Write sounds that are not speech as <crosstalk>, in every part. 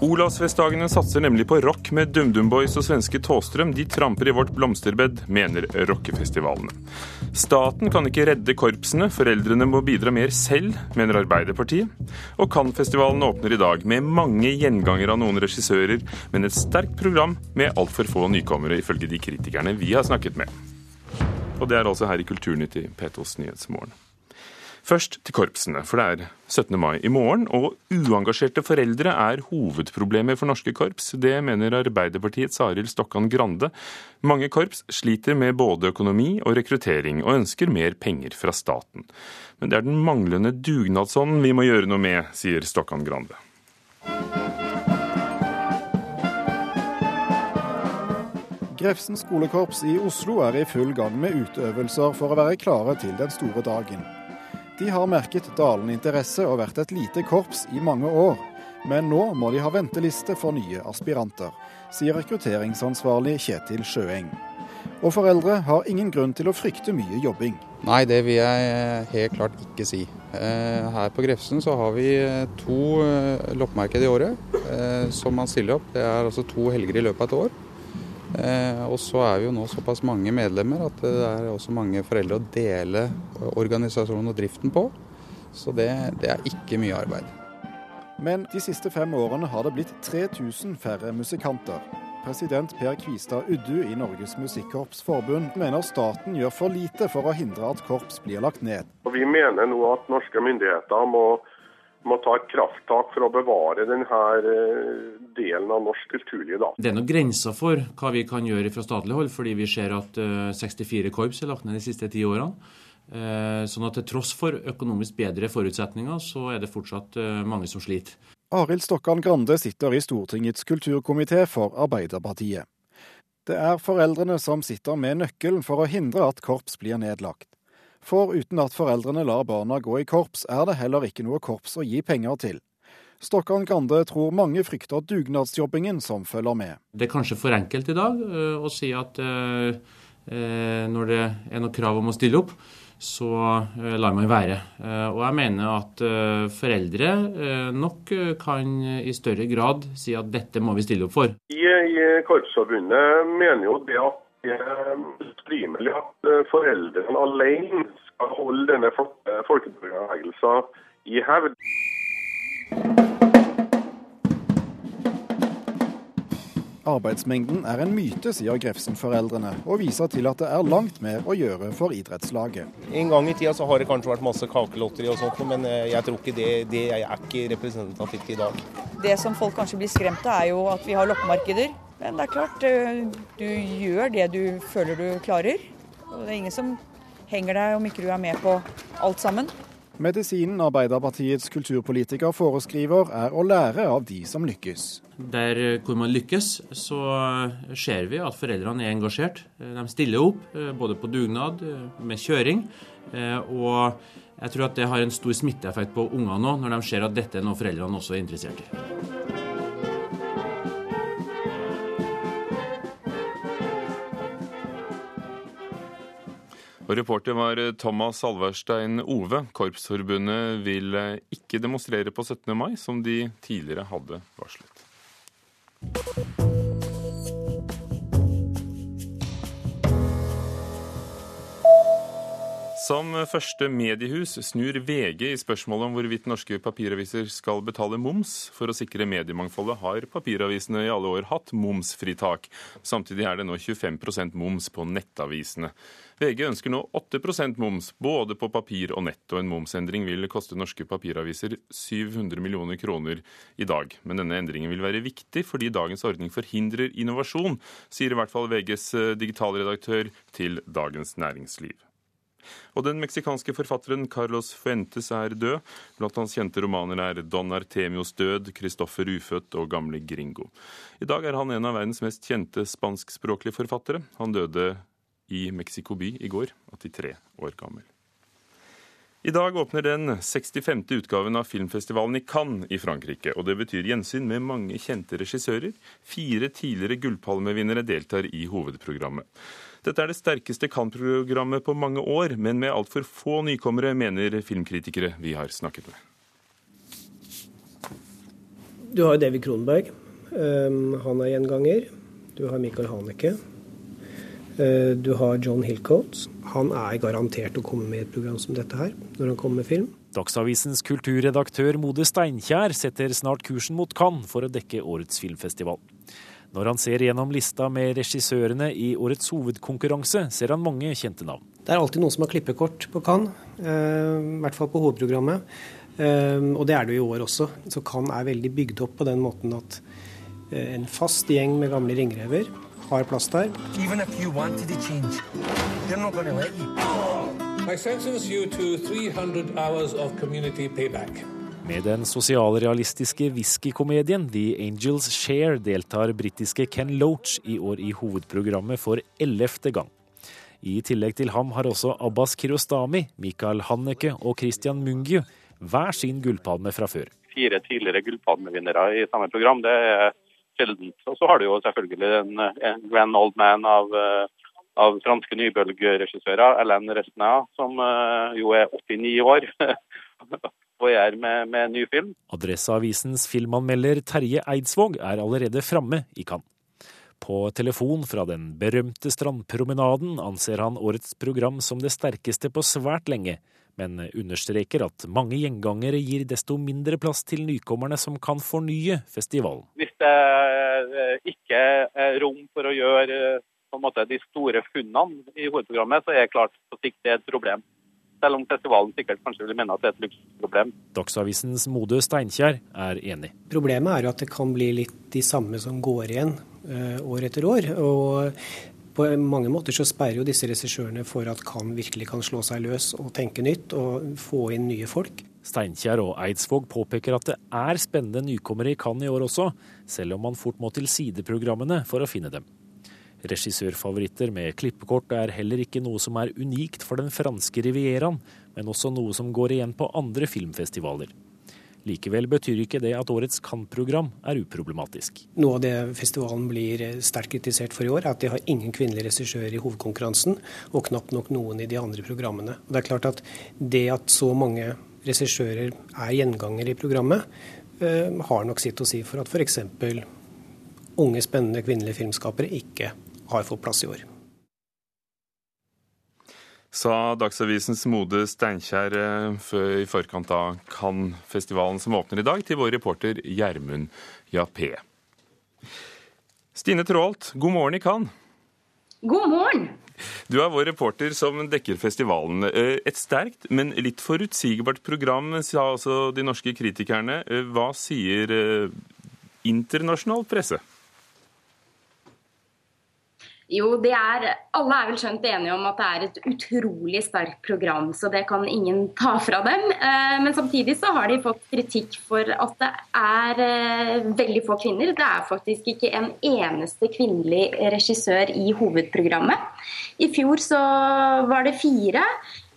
Olavsfestdagene satser nemlig på rock med DumDum Boys og svenske Tåstrøm. De tramper i vårt blomsterbed, mener rockefestivalene. Staten kan ikke redde korpsene, foreldrene må bidra mer selv, mener Arbeiderpartiet. Og Cannes-festivalen åpner i dag med mange gjenganger av noen regissører, men et sterkt program med altfor få nykommere, ifølge de kritikerne vi har snakket med. Og det er altså her i Kulturnytt i P2s Nyhetsmorgen. Først til korpsene, for det er 17. mai i morgen, og uengasjerte foreldre er hovedproblemet for norske korps. Det mener Arbeiderpartiets Arild Stokkan Grande. Mange korps sliter med både økonomi og rekruttering, og ønsker mer penger fra staten. Men det er den manglende dugnadsånden vi må gjøre noe med, sier Stokkan Grande. Grefsen skolekorps i Oslo er i full gang med utøvelser for å være klare til den store dagen. De har merket dalende interesse og vært et lite korps i mange år. Men nå må de ha venteliste for nye aspiranter, sier rekrutteringsansvarlig Kjetil Sjøeng. Og foreldre har ingen grunn til å frykte mye jobbing. Nei, det vil jeg helt klart ikke si. Eh, her på Grefsen så har vi eh, to eh, loppemarked i året som man stiller opp. Det er altså to helger i løpet av et år. Eh, og så er vi jo nå såpass mange medlemmer at det er også mange foreldre å dele organisasjonen og driften på. Så det, det er ikke mye arbeid. Men de siste fem årene har det blitt 3000 færre musikanter. President Per Kvistad Uddu i Norges Musikkorps Forbund mener staten gjør for lite for å hindre at korps blir lagt ned. Vi mener nå at norske myndigheter må må ta et krafttak for å bevare denne eh, delen av norsk kulturliv. Da. Det er noen grenser for hva vi kan gjøre fra statlig hold, fordi vi ser at 64 eh, korps er lagt ned de siste ti årene. Eh, sånn at til tross for økonomisk bedre forutsetninger, så er det fortsatt mange som sliter. Arild Stokkan Grande sitter i Stortingets kulturkomité for Arbeiderpartiet. Det er foreldrene som sitter med nøkkelen for å hindre at korps blir nedlagt. For uten at foreldrene lar barna gå i korps, er det heller ikke noe korps å gi penger til. Stokkan Grande tror mange frykter dugnadsjobbingen som følger med. Det er kanskje for enkelt i dag uh, å si at uh, uh, når det er noe krav om å stille opp, så lar man være. Og jeg mener at foreldre nok kan i større grad si at dette må vi stille opp for. I, i Korpsforbundet mener jo det at ikke rimelig at eh, foreldrene alene skal holde denne folkebevegelsen i hevd. Arbeidsmengden er en myte, sier Grefsen-foreldrene, og viser til at det er langt mer å gjøre for idrettslaget. En gang i tida så har det kanskje vært masse kakelotteri og sånt, men eh, jeg tror ikke det, det er ikke representativt i dag. Det som folk kanskje blir skremt av, er jo at vi har loppemarkeder men det er klart, eh, du gjør det du føler du klarer. Og det er ingen som henger deg om ikke du er med på alt sammen. Medisinen Arbeiderpartiets kulturpolitiker foreskriver, er å lære av de som lykkes. Der eh, hvor man lykkes, så ser vi at foreldrene er engasjert. Eh, de stiller opp, både på dugnad, med kjøring. Og jeg tror at det har en stor smitteeffekt på ungene nå, når de ser at dette er noe foreldrene også er interessert i. Og reporter var eh, Thomas Alverstein Ove. Korpsforbundet vil eh, ikke demonstrere på 17. mai, som de tidligere hadde varslet. Som første mediehus snur VG i spørsmålet om hvorvidt norske papiraviser skal betale moms. For å sikre mediemangfoldet har papiravisene i alle år hatt momsfritak. Samtidig er det nå 25% moms på nettavisene. VG ønsker nå 8% moms både på papir og nett, og en momsendring vil koste norske papiraviser 700 millioner kroner i dag. Men denne endringen vil være viktig fordi dagens ordning forhindrer innovasjon, sier i hvert fall VGs digitalredaktør til Dagens Næringsliv. Og den meksikanske forfatteren Carlos Fuentes er død. Blant hans kjente romaner er Don Artemios død, Christoffer ufødt og Gamle Gringo. I dag er han en av verdens mest kjente spanskspråklige forfattere. Han døde i Mexico by i går, 83 år gammel. I dag åpner den 65. utgaven av filmfestivalen i Cannes i Frankrike. Og det betyr gjensyn med mange kjente regissører. Fire tidligere gullpalmevinnere deltar i hovedprogrammet. Dette er det sterkeste Cannes-programmet på mange år, men med altfor få nykommere, mener filmkritikere vi har snakket med. Du har David Kronberg. Han er gjenganger. Du har Michael Haneke. Du har John Hillcoats. Han er garantert å komme med et program som dette her, når han kommer med film. Dagsavisens kulturredaktør Mode Steinkjer setter snart kursen mot Cannes for å dekke årets filmfestival. Når han ser gjennom lista med regissørene i årets hovedkonkurranse, ser han mange kjente navn. Det er alltid noen som har klippekort på Cannes, eh, i hvert fall på hovedprogrammet. Eh, og det er det jo i år også. Så Cannes er veldig bygd opp på den måten at eh, en fast gjeng med gamle ringrever har plass der. Even if you wanted to change, they're not going to let you. I sentence you to 300 hours of community payback. Med den sosialrealistiske whiskykomedien The Angels Share deltar britiske Ken Loach i år i hovedprogrammet for ellevte gang. I tillegg til ham har også Abbas Kirostami, Mikael Hanneke og Christian Mungiu hver sin gullpalme fra før. Fire tidligere gullpalmevinnere i samme program, det er sjeldent. Og så har du jo selvfølgelig en, en grand old man av uh, av franske nybølgeregissører, Alain Resnais, som uh, jo er 89 år <laughs> og er med, med ny film. Adresseavisens filmanmelder Terje Eidsvåg er allerede framme i Cannes. På telefon fra den berømte strandpromenaden anser han årets program som det sterkeste på svært lenge, men understreker at mange gjengangere gir desto mindre plass til nykommerne som kan fornye festivalen. Hvis det eh, ikke er rom for å gjøre på en måte de store funnene i hovedprogrammet, så er det klart på sikt det er et problem. Selv om festivalen sikkert kanskje vil mene at det er et luksusproblem. Dagsavisens Mode Steinkjer er enig. Problemet er jo at det kan bli litt de samme som går igjen uh, år etter år. og på mange måter så sperrer jo disse regissørene for at kan virkelig kan slå seg løs og tenke nytt og få inn nye folk. Steinkjer og Eidsvåg påpeker at det er spennende nykommere i Cannes i år også, selv om man fort må til sideprogrammene for å finne dem. Regissørfavoritter med klippekort er heller ikke noe som er unikt for den franske rivieraen, men også noe som går igjen på andre filmfestivaler. Likevel betyr ikke det at årets Cannes-program er uproblematisk. Noe av det festivalen blir sterkt kritisert for i år, er at de har ingen kvinnelige regissører i hovedkonkurransen, og knapt nok noen i de andre programmene. Og det er klart at det at så mange regissører er gjengangere i programmet, eh, har nok sitt å si for at f.eks. unge, spennende kvinnelige filmskapere ikke har fått plass i år. Sa Dagsavisens Mode Steinkjer eh, i forkant av Cannes-festivalen som åpner i dag, til vår reporter Gjermund Jappé. Stine Traalt, god morgen i Cannes. God morgen. Du er vår reporter som dekker festivalen. Eh, et sterkt, men litt forutsigbart program, sa altså de norske kritikerne. Eh, hva sier internasjonal presse? Jo, det er, alle er vel skjønt enige om at det er et utrolig sterkt program, så det kan ingen ta fra dem. Eh, men samtidig så har de fått kritikk for at det er eh, veldig få kvinner. Det er faktisk ikke en eneste kvinnelig regissør i hovedprogrammet. I fjor så var det fire.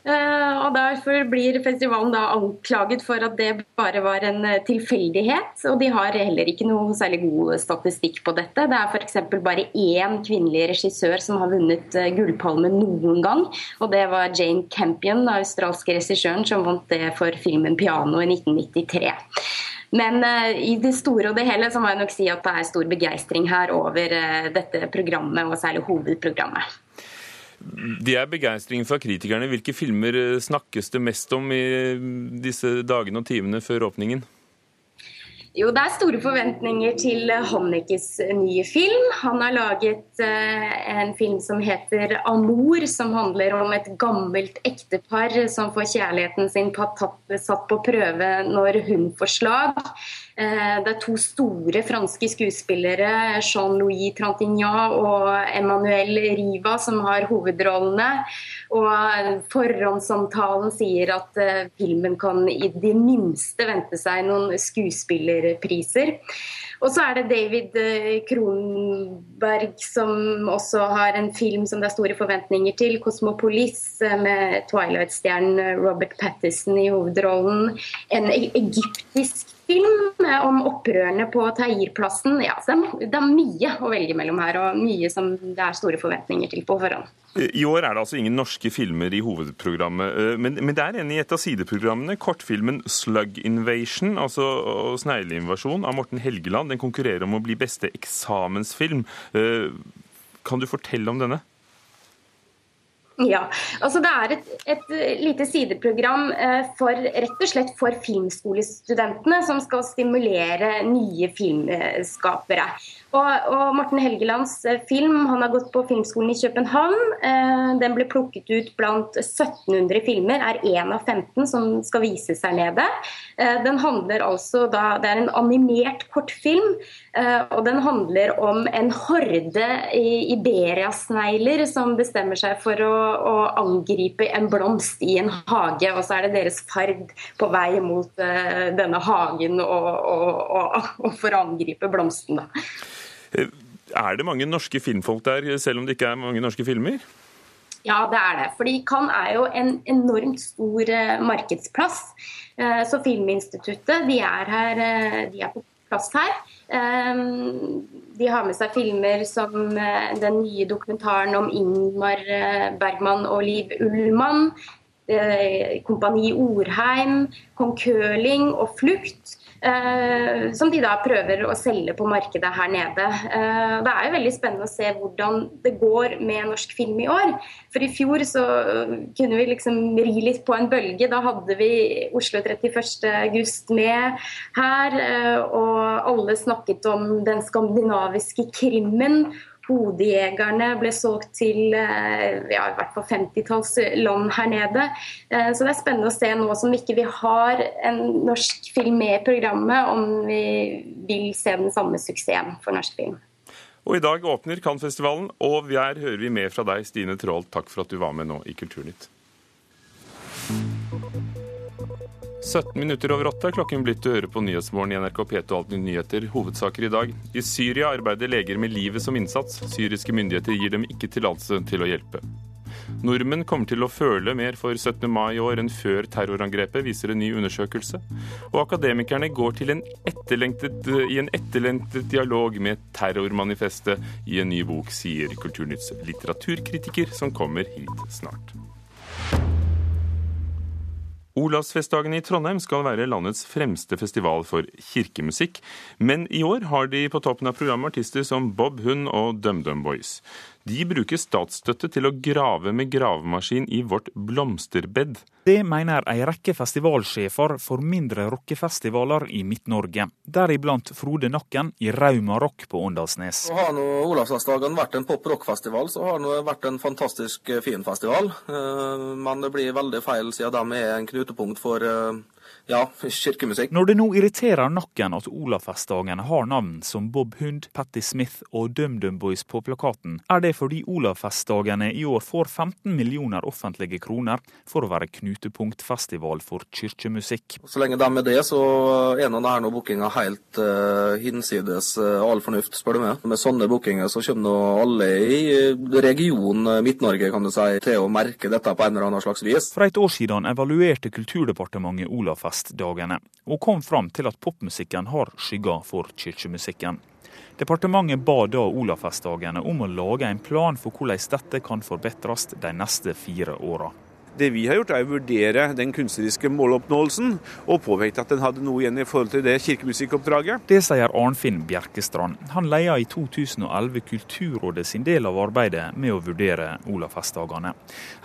Eh, og Derfor blir festivalen da anklaget for at det bare var en eh, tilfeldighet. Og de har heller ikke noe særlig god statistikk på dette. Det er f.eks. bare én kvinnelig regissør som har vunnet Gullpalmen noen gang. Og det var Jane Campion, den australske regissøren, som vant det for filmen 'Piano' i 1993. Men i det store og det hele så må jeg nok si at det er stor begeistring her over dette programmet, og særlig hovedprogrammet. Det er begeistringen fra kritikerne. Hvilke filmer eh, snakkes det mest om i disse dagene og timene før åpningen? Jo, det er store forventninger til Hannekes nye film. Han har laget uh, en film som heter 'Amor', som handler om et gammelt ektepar som får kjærligheten sin satt på prøve når hun får slag. Uh, det er to store franske skuespillere, Jean-Louis Trantignan og Emmanuel Riva, som har hovedrollene. Og forhåndssamtalen sier at uh, filmen kan i det minste vente seg noen skuespillerpriser. Og så er det David uh, Kronberg som også har en film som det er store forventninger til, 'Kosmopolis', uh, med Twilight-stjernen Robert Pattison i hovedrollen. En e egyptisk film om opprørene på Tahir-plassen. Ja, det er mye å velge mellom her, og mye som det er store forventninger til på forhånd. I år er det altså ingen norske filmer i hovedprogrammet, eh, men, men det er en i et av sideprogrammene. Kortfilmen 'Slug Invasion', altså snegleinvasjon, av Morten Helgeland. Den konkurrerer om å bli beste eksamensfilm. Eh, kan du fortelle om denne? <laughs> Ja, altså Det er et, et, lite sideprogram eh, for, rett og slett for filmskolestudentene, som skal stimulere nye filmskapere. Og, og Morten Helgelands eh, film han har gått på Filmskolen i København. Eh, den ble plukket ut blant 1700 filmer, er én av 15 som skal vises her nede. Eh, den handler altså da, Det er en animert kortfilm, og den handler om en horde iberiasnegler som bestemmer seg for å, å, angripe en blomst i en hage. Og så er det deres ferd på vei mot denne hagen og, og, og, og for å angripe blomsten. da. Eh, er det mange norske filmfolk der, selv om det ikke er mange norske filmer? Ja, det er det. Fordi Cannes er jo en enormt stor uh, markedsplass. Uh, så Filminstituttet de er, her, uh, de er på plass her. de har med seg filmer som den nye dokumentaren om Ingmar Bergman og Liv Ullmann. Kompani Orheim, Kong Køling og Flukt. Eh, som de da prøver å selge på markedet her nede. Eh, det er jo veldig spennende å se hvordan det går med norsk film i år. For i fjor så kunne vi liksom ri litt på en bølge. Da hadde vi Oslo 31. august med her, eh, og alle snakket om den skandinaviske krimmen. Hodejegerne ble solgt til eh, ja, i hvert fall 50-talls land her nede. Eh, så det er spennende å se nå som ikke vi har en norsk film med i programmet, om vi vil se den samme suksessen for norsk film. Og I dag åpner Cannes-festivalen, og her hører vi mer fra deg, Stine Trål. Takk for at du var med nå i Kulturnytt. 17 minutter over åtte er klokken blitt til å høre på Nyhetsmorgen i NRK P2 Alltid nyheter. Hovedsaker i dag. I Syria arbeider leger med livet som innsats. Syriske myndigheter gir dem ikke tillatelse til å hjelpe. Nordmenn kommer til å føle mer for 17. mai i år enn før terrorangrepet, viser en ny undersøkelse. Og akademikerne går en i en etterlengtet dialog med terrormanifestet i en ny bok, sier Kulturnytts litteraturkritiker, som kommer hit snart. Olavsfestdagene i Trondheim skal være landets fremste festival for kirkemusikk, men i år har de på toppen av programmet artister som Bob Hund og DumDum Boys. De bruker statsstøtte til å grave med gravemaskin i vårt blomsterbed. Det mener ei rekke festivalsjefer for mindre rockefestivaler i Midt-Norge, deriblant Frode Nakken i Rauma Rock på Åndalsnes. Har nå Olavsdagen vært en pop-rock-festival, så har det vært en fantastisk eh, fin festival. Eh, men det blir veldig feil siden de er en knutepunkt for eh, ja, kirkemusikk. Når det nå irriterer noen at Olavfestdagen har navn som Bob Hund, Patti Smith og DumDum Boys på plakaten, er det fordi Olavfestdagene i år får 15 millioner offentlige kroner for å være knutepunktfestival for kirkemusikk. Så lenge de er det, så er nå denne bookinga helt uh, hinsides uh, all fornuft, spør du meg. Med sånne bookinger så kommer nå alle i regionen Midt-Norge kan du si, til å merke dette på en eller annen slags vis. For et år siden evaluerte Kulturdepartementet Olavfestdagen festdagene, og kom fram til at popmusikken har skygger for kirkemusikken. Departementet ba da Olavfestdagene om å lage en plan for hvordan dette kan forbedres de neste fire åra. Det vi har gjort er å vurdere den kunstneriske måloppnåelsen, og påpekte at den hadde noe igjen i forhold til det kirkemusikkoppdraget. Det sier Arnfinn Bjerkestrand. Han leia i 2011 Kulturrådet sin del av arbeidet med å vurdere Olafestdagene.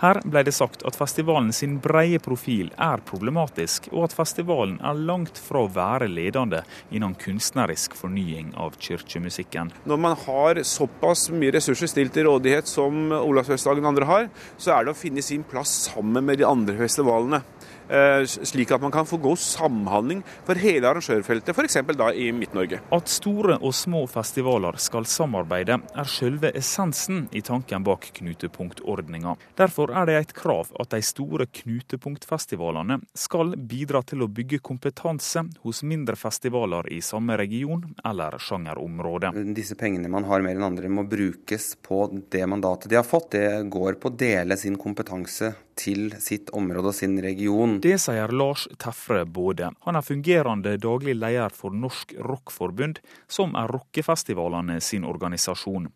Her ble det sagt at festivalen sin breie profil er problematisk, og at festivalen er langt fra å være ledende innen kunstnerisk fornying av kirkemusikken. Når man har såpass mye ressurser stilt til rådighet som Olavsfestdagen andre har, så er det å finne sin plass sammen med de andre festivalene. Eh, slik at man kan få god samhandling for hele arrangørfeltet, f.eks. da i Midt-Norge. At store og små festivaler skal samarbeide, er selve essensen i tanken bak knutepunktordninga. Derfor er det et krav at de store knutepunktfestivalene skal bidra til å bygge kompetanse hos mindre festivaler i samme region eller sjangerområde. Disse pengene man har mer enn andre må brukes på det mandatet de har fått. Det går på å dele sin kompetanse til sitt område og sin region. Det sier Lars Tefre Både. Han er fungerende daglig leder for Norsk Rockforbund, som er rockefestivalene sin organisasjon.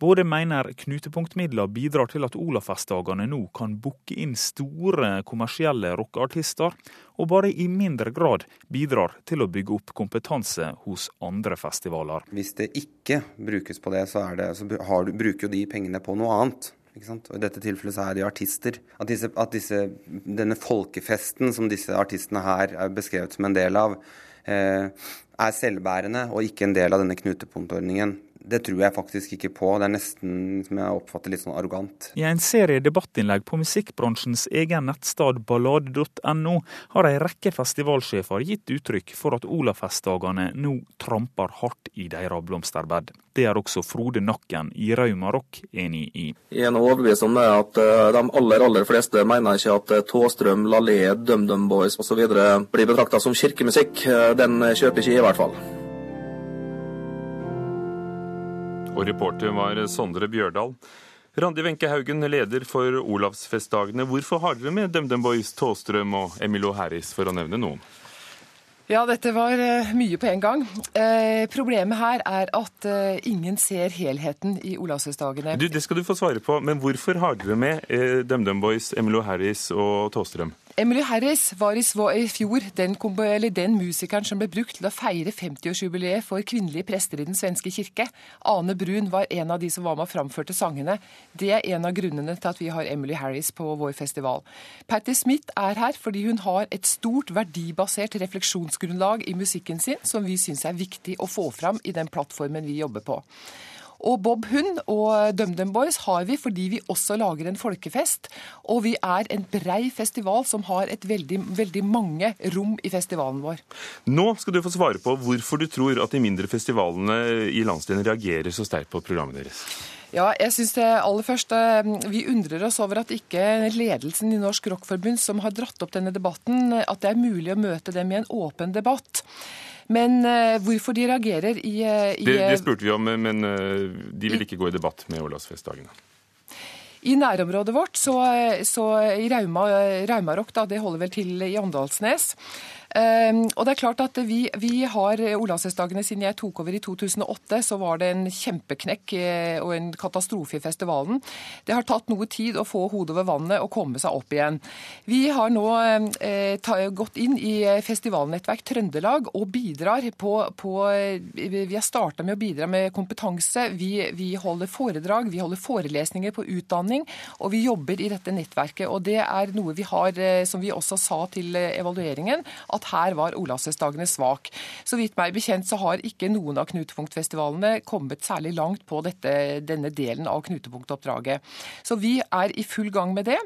Både mener knutepunktmidler bidrar til at Olafestdagene nå kan booke inn store kommersielle rockeartister, og bare i mindre grad bidrar til å bygge opp kompetanse hos andre festivaler. Hvis det ikke brukes på det, så, det, så har, bruker jo de pengene på noe annet. Og I dette tilfellet så er de artister. At, disse, at disse, denne folkefesten som disse artistene her er beskrevet som en del av, eh, er selvbærende og ikke en del av denne knutepunktordningen. Det tror jeg faktisk ikke på. Det er nesten som jeg oppfatter litt sånn arrogant. I en serie debattinnlegg på musikkbransjens egen nettstad ballade.no har en rekke festivalsjefer gitt uttrykk for at Olafestdagene nå tramper hardt i deres blomsterbed. Det er også Frode Nakken i Rauma Rock enig i. Jeg er nå overbevist om det at eh, de aller aller fleste mener ikke at eh, Tåstrøm, Lalé, DumDum Boys osv. blir betrakta som kirkemusikk. Eh, den kjøper ikke jeg i hvert fall. Og reporter var Sondre Bjørdal. Randi Wenche Haugen, leder for Olavsfestdagene. Hvorfor har dere med DumDum Boys, Tåstrøm og Emilio Harris, for å nevne noen? Ja, dette var uh, mye på en gang. Eh, problemet her er at eh, ingen ser helheten i Olavsfestdagene. Det skal du få svare på, men hvorfor har dere med DumDum Boys, Emilio Harris og Tåstrøm? Emily Harris var i, fjor den, den, musikeren som ble brukt til å feire 50-årsjubileet for kvinnelige prester i Den svenske kirke. Ane Brun var en av de som var med og framførte sangene. Det er en av grunnene til at vi har Emily Harris på vår festival. Patti Smith er her fordi hun har et stort verdibasert refleksjonsgrunnlag i musikken sin, som vi syns er viktig å få fram i den plattformen vi jobber på. Og Bob Hund og DumDum Boys har vi fordi vi også lager en folkefest. Og vi er en brei festival som har et veldig, veldig mange rom i festivalen vår. Nå skal du få svare på hvorfor du tror at de mindre festivalene i landsdelen reagerer så sterkt på programmet deres. Ja, jeg synes det aller først, Vi undrer oss over at ikke ledelsen i Norsk Rockforbund, som har dratt opp denne debatten, at det er mulig å møte dem i en åpen debatt. Men uh, hvorfor de reagerer i, uh, i det, det, spurte vi om, men de vil ikke gå i debatt med Olavsfestdagene. I nærområdet vårt, så, så i Rauma, Raumarok, da, det holder vel til i Åndalsnes. Ehm, og det er klart at vi, vi har Olavsfestdagene siden jeg tok over i 2008, så var det en kjempeknekk eh, og en katastrofe i festivalen. Det har tatt noe tid å få hodet over vannet og komme seg opp igjen. Vi har nå eh, ta, gått inn i festivalnettverk Trøndelag og bidrar på, på Vi har starta med å bidra med kompetanse. Vi, vi holder foredrag, vi holder forelesninger på utdanning, og vi jobber i dette nettverket. Og det er noe vi har, eh, som vi også sa til evalueringen, at at her var Olavsfestdagene svak. Så vidt meg bekjent så har ikke noen av knutepunktfestivalene kommet særlig langt på dette, denne delen av knutepunktoppdraget. Så vi er i full gang med det.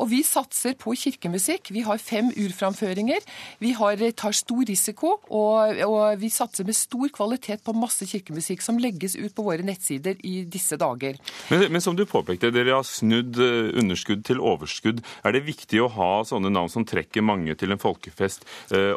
Og vi satser på kirkemusikk. Vi har fem urframføringer. Vi har, tar stor risiko, og, og vi satser med stor kvalitet på masse kirkemusikk som legges ut på våre nettsider i disse dager. Men, men som du påpekte, dere har snudd eh, underskudd til overskudd. Er det viktig å ha sånne navn som trekker mange til en folkefest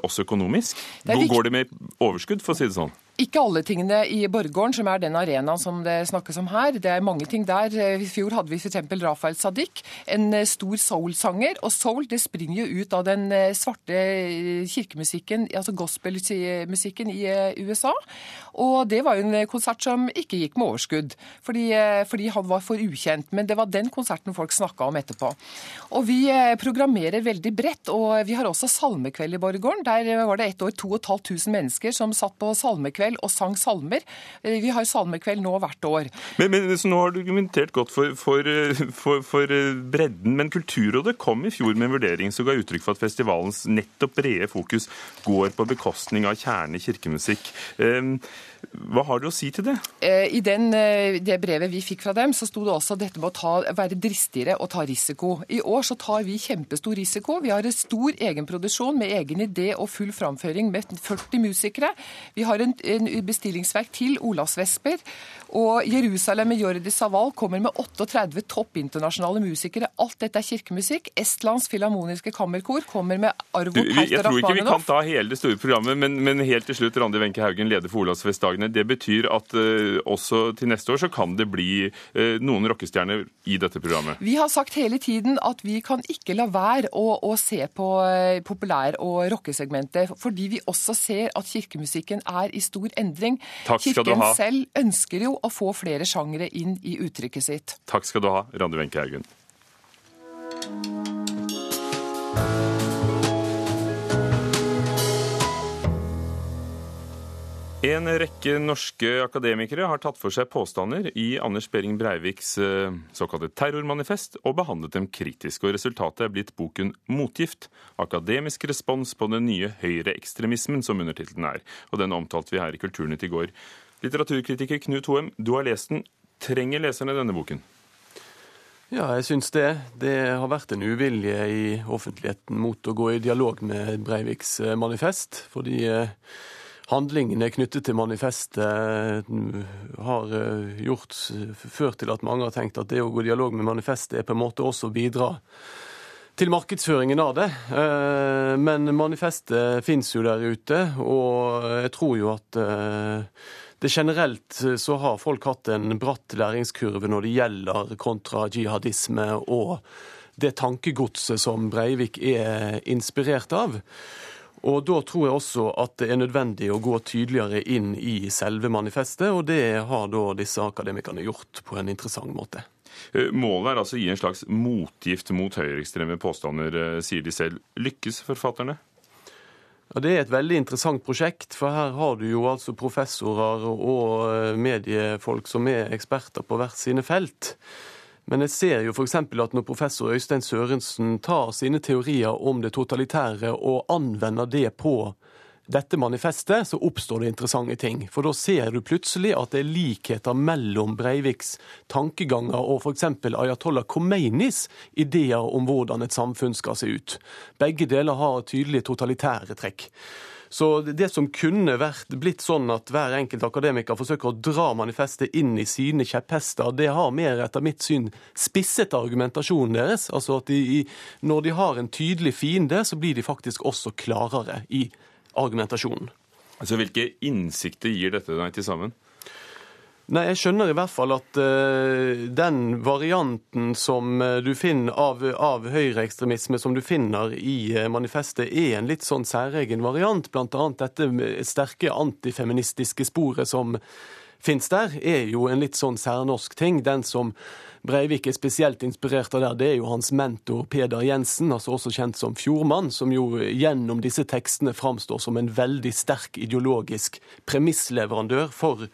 også økonomisk? Går det med overskudd, for å si det sånn? Ikke alle tingene i Borggården, som er den arenaen som det snakkes om her. Det er mange ting der. I fjor hadde vi f.eks. Rafael Sadiq, en eh, stor soul-sanger. Og soul det springer jo ut av den eh, svarte kirkemusikken, altså gospelmusikken i USA. Og det var jo en konsert som ikke gikk med overskudd, fordi, fordi han var for ukjent. Men det var den konserten folk snakka om etterpå. Og vi programmerer veldig bredt, og vi har også salmekveld i Borggården. Der var det ett år 2500 mennesker som satt på salmekveld salmekveld og sang salmer. Eh, vi har salmekveld nå hvert år. Men, men Nå har du argumentert godt for, for, eh, for, for, eh, bredden, men Kulturrådet kom i fjor med en vurdering som ga uttrykk for at festivalens nettopp brede fokus går på bekostning av kjerne kirkemusikk. Hva har du å si til det? I den, det brevet vi fikk fra dem, så sto det også dette med å ta, være dristigere og ta risiko. I år så tar vi kjempestor risiko. Vi har en stor egenproduksjon med egen idé og full framføring med 40 musikere. Vi har en en bestillingsverk til Olavsvesper. Og Jerusalem med Jordi Saval kommer med 38 toppinternasjonale musikere. Alt dette er kirkemusikk. Estlands filharmoniske kammerkor kommer med Arvo Perter vi- jeg tror ikke vi kan ta hele det store programmet, men, men helt til slutt, Randi Wenche Haugen, leder for Olavsfestdagene. Det betyr at eh, også til neste år så kan det bli eh, noen rockestjerner i dette programmet. Vi har sagt hele tiden at vi kan ikke la være å, å se på eh, populær- og rockesegmentet, fordi vi også ser at kirkemusikken er i stor endring. Takk skal du Kirken ha. selv ønsker jo å få flere sjangere inn i uttrykket sitt. Takk skal du ha, Randi Wenche Haugen. En rekke norske akademikere har tatt for seg påstander i Anders Behring Breiviks eh, såkalte terrormanifest og behandlet dem kritisk. og Resultatet er blitt boken 'Motgift akademisk respons på den nye høyreekstremismen', som undertittelen er. Og Den omtalte vi her i Kulturnytt i går. Litteraturkritiker Knut Hoem, du har lest den. Trenger leserne denne boken? Ja, jeg syns det. Det har vært en uvilje i offentligheten mot å gå i dialog med Breiviks eh, manifest. Fordi eh, handlingene knyttet til manifestet eh, har eh, gjort, ført til at mange har tenkt at det å gå i dialog med manifestet er på en måte også å bidra til markedsføringen av det. Eh, Men manifestet fins jo der ute, og jeg tror jo at det generelt så har folk hatt en bratt læringskurve når det gjelder kontra-jihadisme og det tankegodset som Breivik er inspirert av. Og Da tror jeg også at det er nødvendig å gå tydeligere inn i selve manifestet, og det har da disse akademikerne gjort på en interessant måte. Eh, Målet er altså å gi en slags motgift mot høyreekstreme påstander, eh, sier de selv. Lykkes forfatterne? Ja, Det er et veldig interessant prosjekt, for her har du jo altså professorer og eh, mediefolk som er eksperter på hvert sine felt. Men jeg ser jo f.eks. at når professor Øystein Sørensen tar sine teorier om det totalitære og anvender det på dette manifestet, så oppstår det interessante ting. For da ser du plutselig at det er likheter mellom Breiviks tankeganger og f.eks. Ayatollah Khomeinis ideer om hvordan et samfunn skal se ut. Begge deler har tydelige totalitære trekk. Så det som kunne vært blitt sånn at hver enkelt akademiker forsøker å dra manifestet inn i sine kjepphester, det har mer etter mitt syn spisset argumentasjonen deres. Altså at de, når de har en tydelig fiende, så blir de faktisk også klarere i argumentasjonen. Altså, Hvilke innsikter gir dette deg til sammen? Nei, Jeg skjønner i hvert fall at uh, den varianten som eh, du finner av, av høyreekstremisme som du finner i uh, manifestet, er en litt sånn særegen variant. Blant annet dette sterke antifeministiske sporet som fins der, er jo en litt sånn særnorsk ting. Den som Breivik er spesielt inspirert av der, det er jo hans mentor Peder Jensen, altså også kjent som Fjordmann, som jo gjennom disse tekstene framstår som en veldig sterk ideologisk premissleverandør for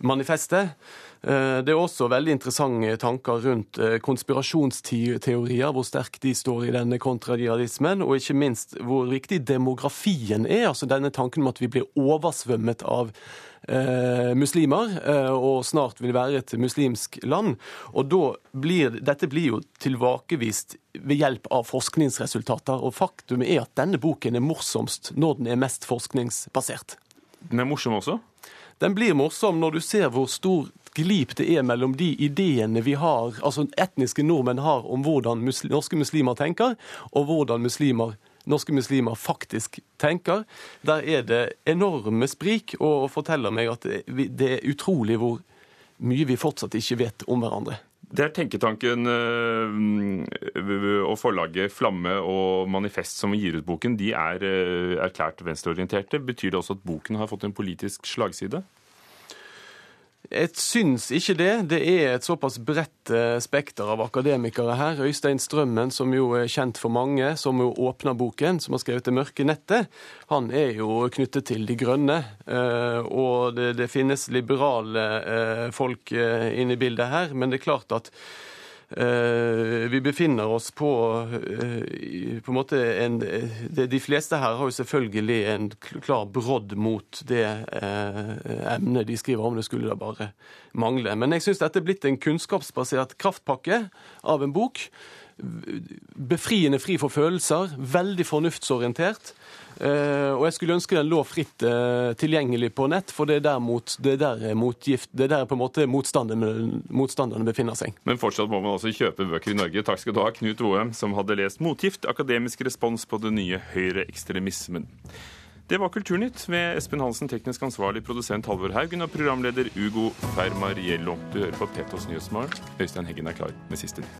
manifestet. Eh, Det er også veldig interessante tanker rundt eh, konspirasjonsteorier, hvor sterkt de står i denne kontrajihadismen, og ikke minst hvor viktig demografien er. altså Denne tanken om at vi blir oversvømmet av eh, muslimer, eh, og snart vil være et muslimsk land. Og da blir, Dette blir jo tilbakevist ved hjelp av forskningsresultater, og faktum er at denne boken er morsomst når den er mest forskningsbasert. Den er morsom også? Den blir morsom når du ser hvor stor glip det er mellom de ideene vi har, altså etniske nordmenn har om hvordan muslim, norske muslimer tenker, og hvordan muslimer, norske muslimer faktisk tenker. Der er det enorme sprik, og forteller meg at det er utrolig hvor mye vi fortsatt ikke vet om hverandre. Det er tenketanken øh, og forlaget Flamme og Manifest som gir ut boken. De er øh, erklært venstreorienterte. Betyr det også at boken har fått en politisk slagside? Jeg syns ikke det. Det er et såpass bredt eh, spekter av akademikere her. Øystein Strømmen, som jo er kjent for mange, som jo åpner boken, som har skrevet 'Det mørke nettet', han er jo knyttet til De grønne. eh, Og det, det finnes liberale eh, folk inne i bildet her, men det er klart at vi befinner oss på eh, på en måte en, de fleste her har jo selvfølgelig en klar brodd mot det eh, emnet de skriver om. Det skulle da bare mangle. Men jeg syns dette er blitt en kunnskapsbasert kraftpakke av en bok. Befriende fri for følelser, veldig fornuftsorientert. Uh, og jeg skulle ønske den lå fritt uh, tilgjengelig på nett, for det er der, mot, det er der, motgift, det er der på en måte motstanderne, befinner seg. Men fortsatt må man altså kjøpe bøker i Norge. Takk skal du ha, Knut Woem, som hadde lest 'Motgift akademisk respons på den nye høyreekstremismen'. Det var Kulturnytt med Espen Hansen, teknisk ansvarlig produsent Halvor Haugen og programleder Ugo Fermariello. Du hører på Petos Nyhetsmorgen. Øystein Heggen er klar med siste nytt.